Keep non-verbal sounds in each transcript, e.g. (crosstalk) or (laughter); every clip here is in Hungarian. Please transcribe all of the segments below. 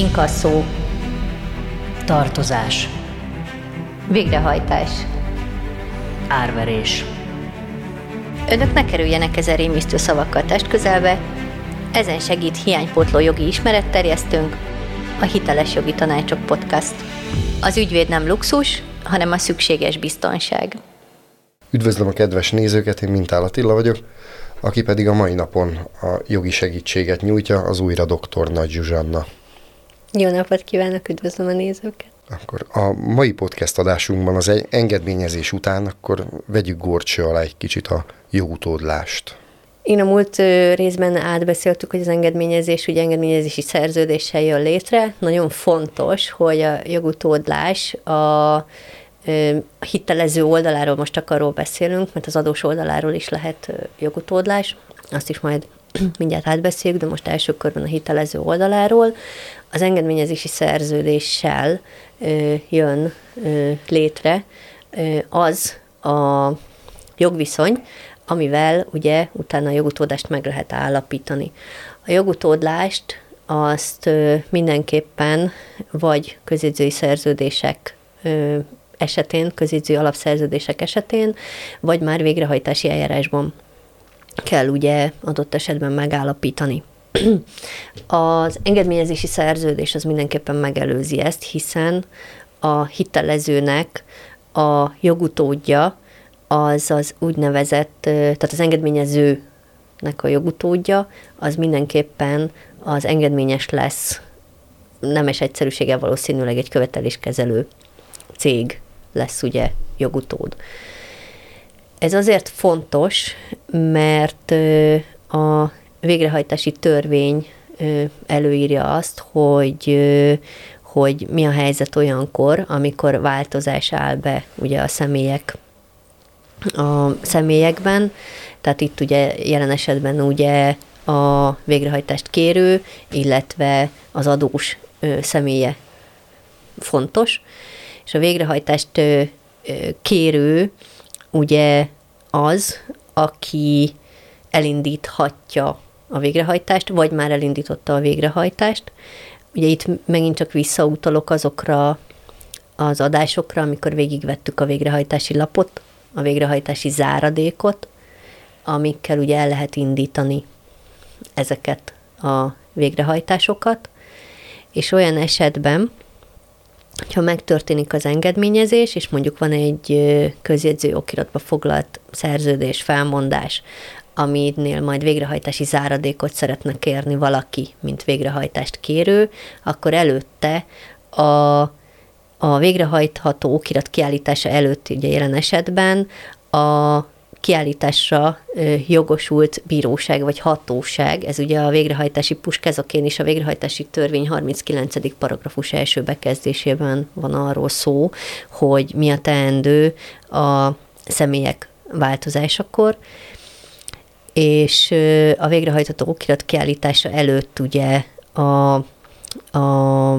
inkasszó, tartozás, végrehajtás. árverés, Önök ne kerüljenek ezen rémisztő szavakkal test közelbe, ezen segít hiánypótló jogi ismeretterjesztőnk, a Hiteles Jogi Tanácsok Podcast. Az ügyvéd nem luxus, hanem a szükséges biztonság. Üdvözlöm a kedves nézőket, én Mintál Attila vagyok, aki pedig a mai napon a jogi segítséget nyújtja, az újra doktor Nagy Zsuzsanna. Jó napot kívánok, üdvözlöm a nézőket! Akkor a mai podcast adásunkban az egy engedményezés után akkor vegyük górcső alá egy kicsit a jogutódlást. Én a múlt részben átbeszéltük, hogy az engedményezés, ugye engedményezési szerződéssel jön létre. Nagyon fontos, hogy a jogutódlás a, a hitelező oldaláról most csak arról beszélünk, mert az adós oldaláról is lehet jogutódlás. Azt is majd (clears throat) mindjárt átbeszéljük, de most első körben a hitelező oldaláról. Az engedményezési szerződéssel ö, jön ö, létre ö, az a jogviszony, amivel ugye utána a jogutódást meg lehet állapítani. A jogutódlást azt ö, mindenképpen vagy közjegyzői szerződések ö, esetén, közjegyzői alapszerződések esetén, vagy már végrehajtási eljárásban kell ugye adott esetben megállapítani. (clears throat) Az engedményezési szerződés az mindenképpen megelőzi ezt, hiszen a hitelezőnek a jogutódja az az úgynevezett, tehát az engedményezőnek a jogutódja, az mindenképpen az engedményes lesz, nemes egyszerűséggel valószínűleg egy követeléskezelő cég lesz ugye jogutód. Ez azért fontos, mert a végrehajtási törvény előírja azt, hogy hogy mi a helyzet olyankor, amikor változás áll be ugye a személyek a személyekben, tehát itt ugye jelen esetben ugye a végrehajtást kérő, illetve az adós személye fontos, és a végrehajtást kérő ugye az, aki elindíthatja a végrehajtást, vagy már elindította a végrehajtást. Ugye itt megint csak visszautalok azokra az adásokra, amikor végigvettük a végrehajtási lapot, a végrehajtási záradékot, amikkel ugye el lehet indítani ezeket a végrehajtásokat, és olyan esetben, ha megtörténik az engedményezés, és mondjuk van egy közjegyző okiratba foglalt szerződés, felmondás, aminél majd végrehajtási záradékot szeretne kérni valaki, mint végrehajtást kérő, akkor előtte a a végrehajtható okirat kiállítása előtt, ugye jelen esetben, a kiállításra jogosult bíróság vagy hatóság, ez ugye a végrehajtási puskázokén is a végrehajtási törvény 39. paragrafus első bekezdésében van arról szó, hogy mi a teendő a személyek változásakor, és a végrehajtható okirat kiállítása előtt ugye a a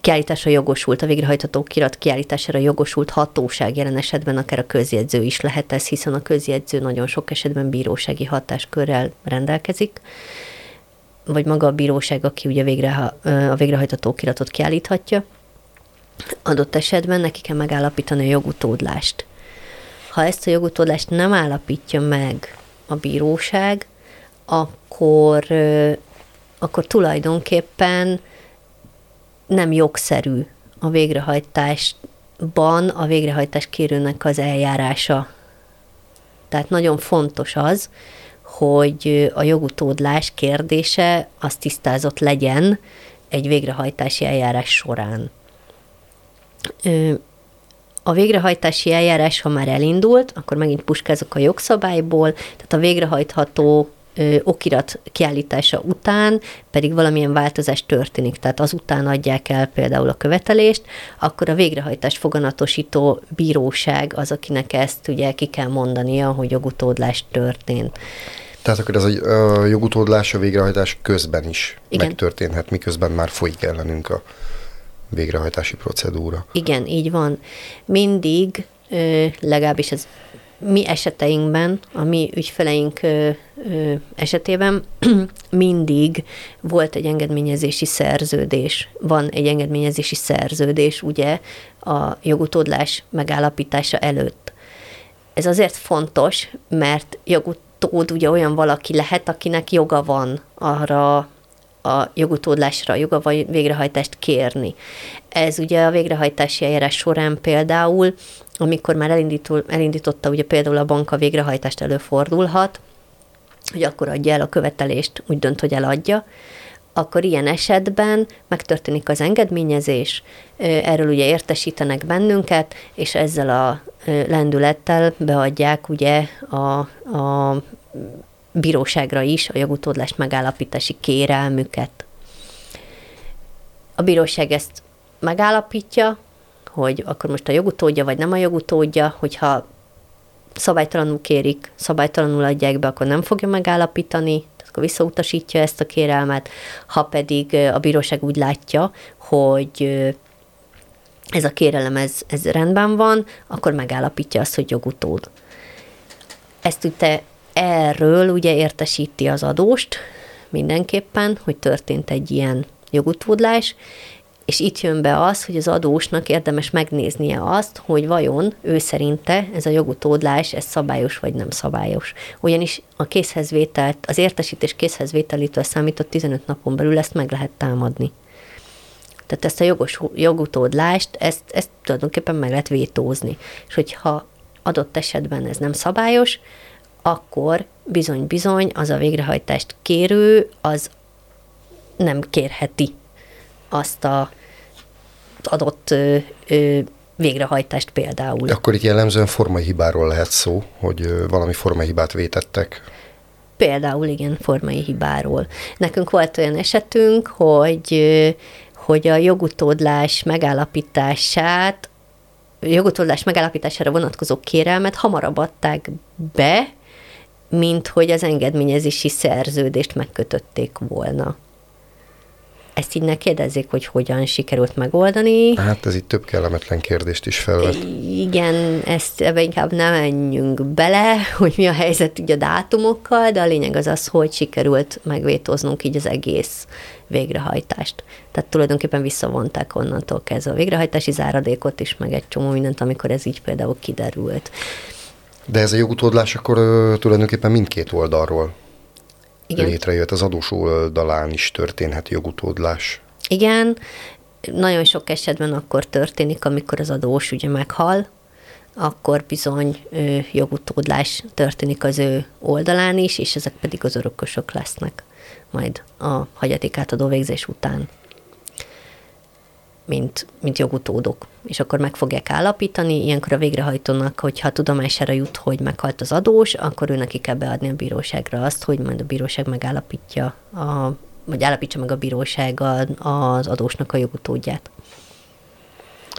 kiállításra jogosult, a végrehajtható kirat kiállítására jogosult hatóság jelen esetben akár a közjegyző is lehet ez, hiszen a közjegyző nagyon sok esetben bírósági hatáskörrel rendelkezik, vagy maga a bíróság, aki ugye végre, a végrehajtható kiratot kiállíthatja. Adott esetben neki kell megállapítani a jogutódlást. Ha ezt a jogutódlást nem állapítja meg a bíróság, akkor akkor tulajdonképpen nem jogszerű a végrehajtásban a végrehajtás kérőnek az eljárása. Tehát nagyon fontos az, hogy a jogutódlás kérdése az tisztázott legyen egy végrehajtási eljárás során. A végrehajtási eljárás, ha már elindult, akkor megint puskázok a jogszabályból, tehát a végrehajtható okirat kiállítása után pedig valamilyen változás történik, tehát azután adják el például a követelést, akkor a végrehajtás foganatosító bíróság az, akinek ezt ugye ki kell mondania, hogy jogutódlás történt. Tehát akkor ez a jogutódlás a végrehajtás közben is Igen. megtörténhet, miközben már folyik ellenünk a végrehajtási procedúra. Igen, így van. Mindig, legalábbis ez mi eseteinkben, a mi ügyfeleink esetében (clears throat) mindig volt egy engedményezési szerződés. Van egy engedményezési szerződés, ugye, a jogutódlás megállapítása előtt. Ez azért fontos, mert jogutód ugye olyan valaki lehet, akinek joga van arra a jogutódlásra, a joga végrehajtást kérni. Ez ugye a végrehajtási eljárás során például amikor már elindítul, elindította ugye például a bank a végrehajtást előfordulhat, hogy akkor adja el a követelést, úgy dönt, hogy eladja, akkor ilyen esetben megtörténik az engedményezés, erről ugye értesítenek bennünket, és ezzel a lendülettel beadják ugye a, a bíróságra is a jogutódlás megállapítási kérelmüket. A bíróság ezt megállapítja, hogy akkor most a jogutódja, vagy nem a jogutódja, hogyha szabálytalanul kérik, szabálytalanul adják be, akkor nem fogja megállapítani, tehát akkor visszautasítja ezt a kérelmet, ha pedig a bíróság úgy látja, hogy ez a kérelem, ez, ez rendben van, akkor megállapítja azt, hogy jogutód. Ezt ugye erről ugye értesíti az adóst mindenképpen, hogy történt egy ilyen jogutódlás, és itt jön be az, hogy az adósnak érdemes megnéznie azt, hogy vajon ő szerinte ez a jogutódlás, ez szabályos vagy nem szabályos. Ugyanis a készhezvételt, az értesítés készhezvételítől számított 15 napon belül ezt meg lehet támadni. Tehát ezt a jogos, jogutódlást, ezt, ezt tulajdonképpen meg lehet vétózni. És hogyha adott esetben ez nem szabályos, akkor bizony-bizony az a végrehajtást kérő, az nem kérheti azt a adott ö, ö, végrehajtást például. Akkor itt jellemzően formai hibáról lehet szó, hogy valami formai hibát vétettek. Például igen, formai hibáról. Nekünk volt olyan esetünk, hogy, hogy a jogutódlás megállapítását, jogutódlás megállapítására vonatkozó kérelmet hamarabb adták be, mint hogy az engedményezési szerződést megkötötték volna. Ezt így ne kérdezzék, hogy hogyan sikerült megoldani. Hát ez itt több kellemetlen kérdést is felvet. Igen, ezt ebbe inkább nem menjünk bele, hogy mi a helyzet ugye a dátumokkal, de a lényeg az az, hogy sikerült megvétóznunk így az egész végrehajtást. Tehát tulajdonképpen visszavonták onnantól kezdve a végrehajtási záradékot is, meg egy csomó mindent, amikor ez így például kiderült. De ez a jogutódlás akkor ö, tulajdonképpen mindkét oldalról Igen. létrejött. Az adós oldalán is történhet jogutódlás. Igen, nagyon sok esetben akkor történik, amikor az adós ugye meghal, akkor bizony ö, jogutódlás történik az ő oldalán is, és ezek pedig az örökösök lesznek majd a hagyatékátadó végzés után mint, mint jogutódok. És akkor meg fogják állapítani, ilyenkor a végrehajtónak, hogyha tudomására jut, hogy meghalt az adós, akkor ő neki kell beadni a bíróságra azt, hogy majd a bíróság megállapítja, a, vagy állapítsa meg a bíróság az adósnak a jogutódját.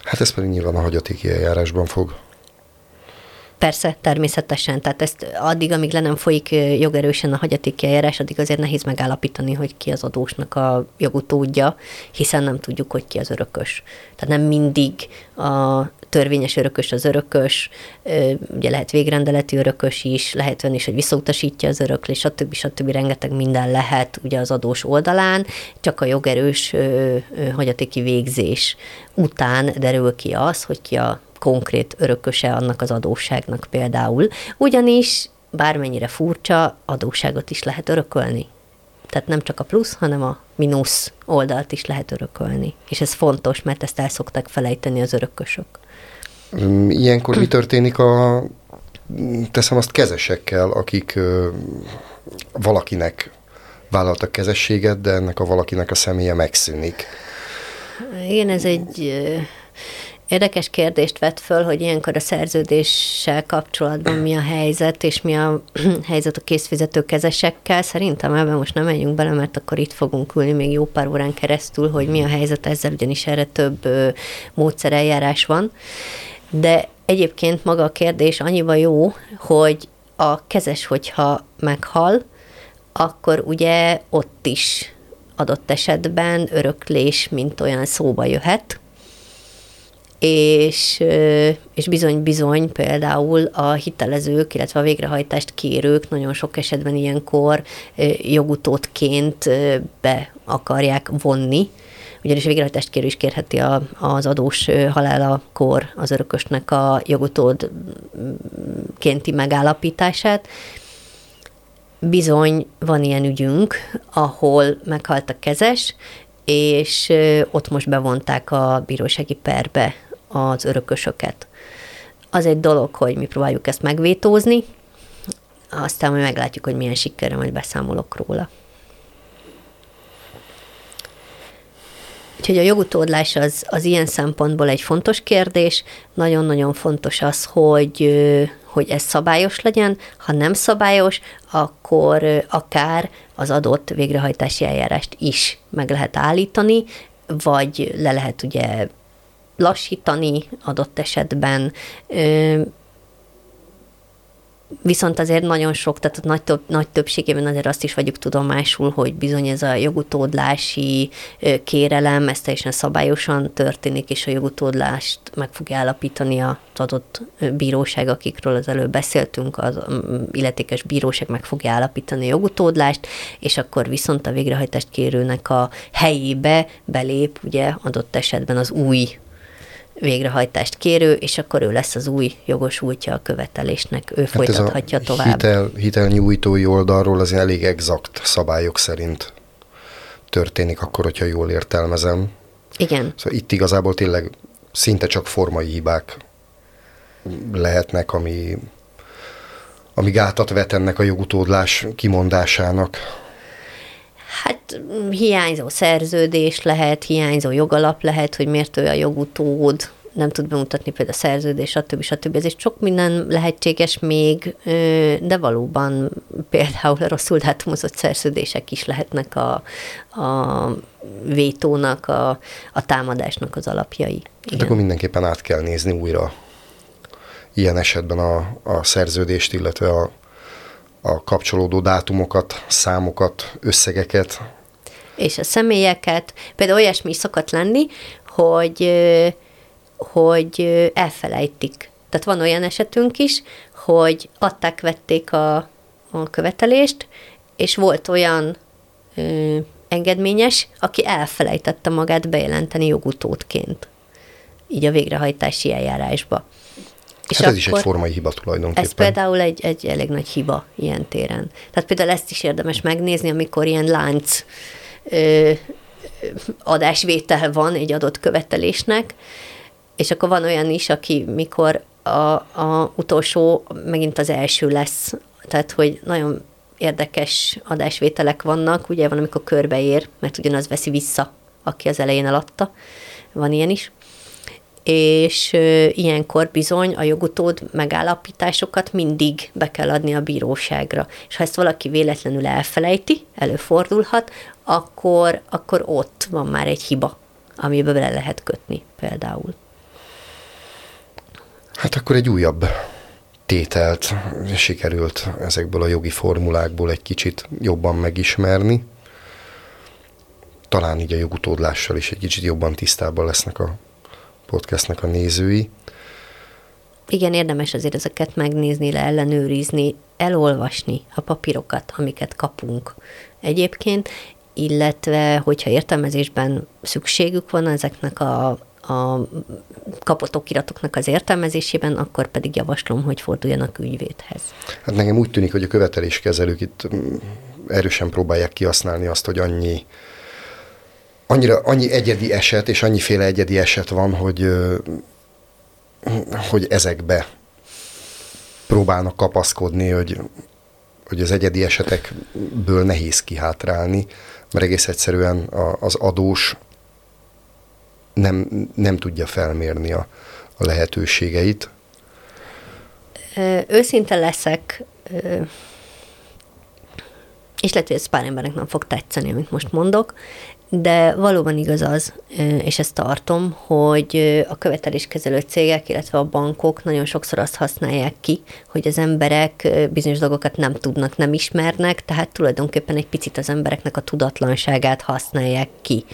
Hát ez pedig nyilván a hagyatéki eljárásban fog Persze, természetesen. Tehát ezt addig, amíg le nem folyik jogerősen a hagyatéki eljárás, addig azért nehéz megállapítani, hogy ki az adósnak a jogutódja, hiszen nem tudjuk, hogy ki az örökös. Tehát nem mindig a törvényes örökös az örökös, ugye lehet végrendeleti örökös is, lehet olyan is, hogy visszautasítja az öröklés, stb. stb. rengeteg minden lehet ugye az adós oldalán, csak a jogerős hagyatéki végzés után derül ki az, hogy ki a konkrét örököse annak az adósságnak például. Ugyanis bármennyire furcsa, adósságot is lehet örökölni. Tehát nem csak a plusz, hanem a mínusz oldalt is lehet örökölni. És ez fontos, mert ezt el szokták felejteni az örökösök. Ilyenkor mi történik a, teszem azt kezesekkel, akik ö, valakinek vállaltak kezességet, de ennek a valakinek a személye megszűnik. Igen, ez egy Érdekes kérdést vett föl, hogy ilyenkor a szerződéssel kapcsolatban mi a helyzet, és mi a (clears throat) helyzet a készfizető kezesekkel. Szerintem ebben most nem menjünk bele, mert akkor itt fogunk ülni még jó pár órán keresztül, hogy mi a helyzet ezzel, ugyanis erre több módszereljárás van. De egyébként maga a kérdés annyiba jó, hogy a kezes, hogyha meghal, akkor ugye ott is adott esetben öröklés, mint olyan szóba jöhet, és, és bizony-bizony például a hitelezők, illetve a végrehajtást kérők nagyon sok esetben ilyenkor jogutótként be akarják vonni, ugyanis a végrehajtást kérő is kérheti a, az adós halálakor az örökösnek a jogutód kénti megállapítását. Bizony van ilyen ügyünk, ahol meghalt a kezes, és ott most bevonták a bírósági perbe az örökösöket. Az egy dolog, hogy mi próbáljuk ezt megvétózni, aztán majd meglátjuk, hogy milyen sikerre majd beszámolok róla. Úgyhogy a jogutódlás az, az ilyen szempontból egy fontos kérdés. Nagyon-nagyon fontos az, hogy, hogy ez szabályos legyen. Ha nem szabályos, akkor akár az adott végrehajtási eljárást is meg lehet állítani, vagy le lehet ugye lassítani adott esetben. Viszont azért nagyon sok, tehát nagy, több, nagy többségében azért azt is vagyunk tudomásul, hogy bizony ez a jogutódlási kérelem, ez teljesen szabályosan történik, és a jogutódlást meg fogja állapítani az adott bíróság, akikről az előbb beszéltünk, az illetékes bíróság meg fogja állapítani a jogutódlást, és akkor viszont a végrehajtást kérőnek a helyébe belép ugye adott esetben az új végrehajtást kérő, és akkor ő lesz az új jogosultja a követelésnek, ő hát folytathatja ez a tovább. Hitel, hitelnyújtói oldalról az elég exakt szabályok szerint történik akkor, hogyha jól értelmezem. Igen. Szóval itt igazából tényleg szinte csak formai hibák lehetnek, ami, ami gátat vet ennek a jogutódlás kimondásának. Hát hiányzó szerződés lehet, hiányzó jogalap lehet, hogy miért ő a jogutód, nem tud bemutatni például a szerződés, stb. stb. Ez is sok minden lehetséges még, de valóban például a rosszul dátumozott szerződések is lehetnek a, a vétónak, a, a támadásnak az alapjai. Hát akkor mindenképpen át kell nézni újra ilyen esetben a, a szerződést, illetve a a kapcsolódó dátumokat, számokat, összegeket. És a személyeket. Például olyasmi is szokott lenni, hogy, hogy elfelejtik. Tehát van olyan esetünk is, hogy adták, vették a, a követelést, és volt olyan ö, engedményes, aki elfelejtette magát bejelenteni jogutódként, így a végrehajtási eljárásba. És hát ez is egy formai hiba tulajdonképpen. Ez például egy, egy elég nagy hiba ilyen téren. Tehát például ezt is érdemes megnézni, amikor ilyen lánc ö, adásvétel van egy adott követelésnek, és akkor van olyan is, aki mikor a, a utolsó megint az első lesz. Tehát, hogy nagyon érdekes adásvételek vannak, ugye van, amikor körbeér, mert ugyanaz veszi vissza, aki az elején eladta. Van ilyen is és ilyenkor bizony a jogutód megállapításokat mindig be kell adni a bíróságra. És ha ezt valaki véletlenül elfelejti, előfordulhat, akkor, akkor ott van már egy hiba, amiben bele lehet kötni például. Hát akkor egy újabb tételt sikerült ezekből a jogi formulákból egy kicsit jobban megismerni. Talán így a jogutódlással is egy kicsit jobban tisztában lesznek a podcastnek a nézői. Igen, érdemes azért ezeket megnézni, leellenőrizni, elolvasni a papírokat, amiket kapunk egyébként, illetve hogyha értelmezésben szükségük van ezeknek a, a kapott okiratoknak az értelmezésében, akkor pedig javaslom, hogy forduljanak ügyvédhez. Hát nekem úgy tűnik, hogy a követeléskezelők itt mm, erősen próbálják kihasználni azt, hogy annyi annyira, annyi egyedi eset, és annyiféle egyedi eset van, hogy, hogy ezekbe próbálnak kapaszkodni, hogy, hogy az egyedi esetekből nehéz kihátrálni, mert egész egyszerűen az adós nem, nem tudja felmérni a, a lehetőségeit. Őszinte leszek, és lehet, hogy ez pár embernek nem fog tetszeni, amit most mondok, de valóban igaz az, és ezt tartom, hogy a követeléskezelő cégek, illetve a bankok nagyon sokszor azt használják ki, hogy az emberek bizonyos dolgokat nem tudnak, nem ismernek, tehát tulajdonképpen egy picit az embereknek a tudatlanságát használják ki.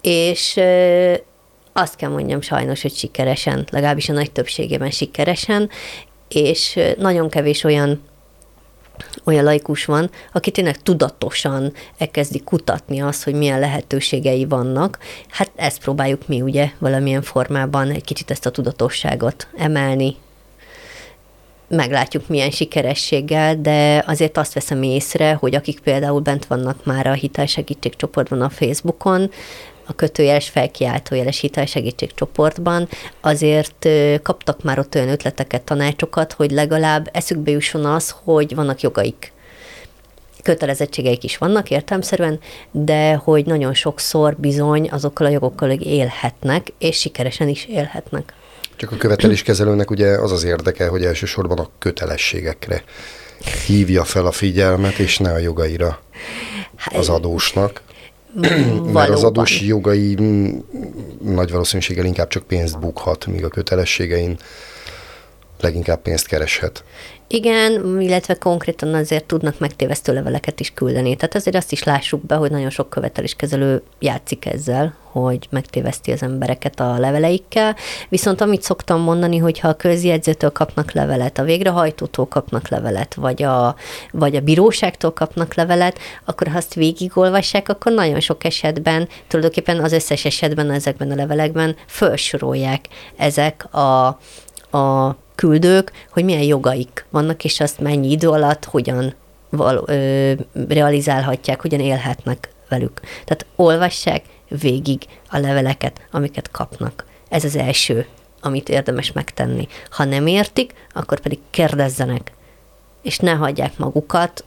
És azt kell mondjam sajnos, hogy sikeresen, legalábbis a nagy többségében sikeresen, és nagyon kevés olyan olyan laikus van, aki tényleg tudatosan elkezdi kutatni azt, hogy milyen lehetőségei vannak. Hát ezt próbáljuk mi ugye valamilyen formában egy kicsit ezt a tudatosságot emelni, meglátjuk milyen sikerességgel, de azért azt veszem észre, hogy akik például bent vannak már a hitelsegítségcsoportban a Facebookon, a kötőjeles felkiáltójeles hitelsegítségcsoportban, azért kaptak már ott olyan ötleteket, tanácsokat, hogy legalább eszükbe jusson az, hogy vannak jogaik kötelezettségeik is vannak értelmszerűen, de hogy nagyon sokszor bizony azokkal a jogokkal élhetnek, és sikeresen is élhetnek. Csak a követeléskezelőnek ugye az az érdeke, hogy elsősorban a kötelességekre hívja fel a figyelmet, és ne a jogaira hát, az adósnak. Mert az adós jogai nagy valószínűséggel inkább csak pénzt bukhat, míg a kötelességein leginkább pénzt kereshet. Igen, illetve konkrétan azért tudnak megtévesztő leveleket is küldeni. Tehát azért azt is lássuk be, hogy nagyon sok követeléskezelő játszik ezzel, hogy megtéveszti az embereket a leveleikkel. Viszont amit szoktam mondani, hogy ha a közjegyzőtől kapnak levelet, a végrehajtótól kapnak levelet, vagy a, vagy a bíróságtól kapnak levelet, akkor ha azt végigolvassák, akkor nagyon sok esetben, tulajdonképpen az összes esetben ezekben a levelekben felsorolják ezek a, a küldők, hogy milyen jogaik vannak, és azt mennyi idő alatt hogyan val- ö, realizálhatják, hogyan élhetnek velük. Tehát olvassák végig a leveleket, amiket kapnak. Ez az első, amit érdemes megtenni. Ha nem értik, akkor pedig kérdezzenek, és ne hagyják magukat.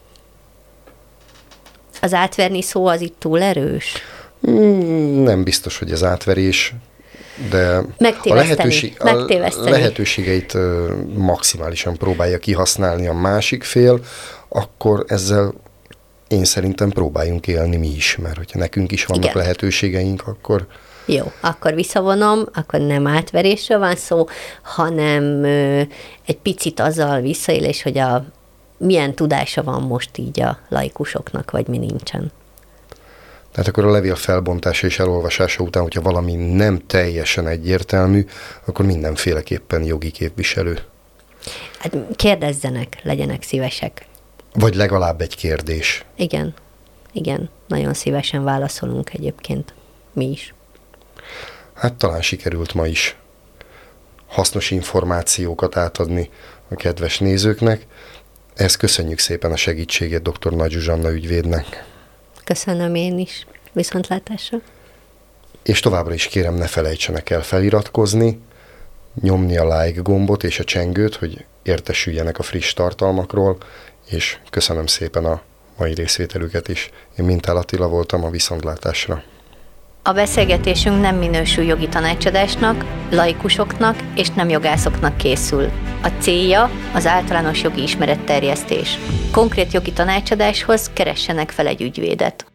Az átverni szó az itt túl erős? Hmm, nem biztos, hogy az átverés de a, lehetőség, a lehetőségeit maximálisan próbálja kihasználni a másik fél, akkor ezzel én szerintem próbáljunk élni mi is, mert hogyha nekünk is vannak Igen. lehetőségeink, akkor... Jó, akkor visszavonom, akkor nem átverésről van szó, hanem ö, egy picit azzal visszaélés, hogy a milyen tudása van most így a laikusoknak, vagy mi nincsen. Tehát akkor a levél felbontása és elolvasása után, hogyha valami nem teljesen egyértelmű, akkor mindenféleképpen jogi képviselő. Hát kérdezzenek, legyenek szívesek. Vagy legalább egy kérdés. Igen, igen, nagyon szívesen válaszolunk egyébként, mi is. Hát talán sikerült ma is hasznos információkat átadni a kedves nézőknek. Ezt köszönjük szépen a segítségét dr. Nagy Zsuzsanna ügyvédnek. Köszönöm én is. Viszontlátásra. És továbbra is kérem, ne felejtsenek el feliratkozni, nyomni a like gombot és a csengőt, hogy értesüljenek a friss tartalmakról, és köszönöm szépen a mai részvételüket is. Én Mintál Attila voltam a viszontlátásra. A beszélgetésünk nem minősül jogi tanácsadásnak, laikusoknak és nem jogászoknak készül. A célja az általános jogi ismeretterjesztés. Konkrét jogi tanácsadáshoz keressenek fel egy ügyvédet.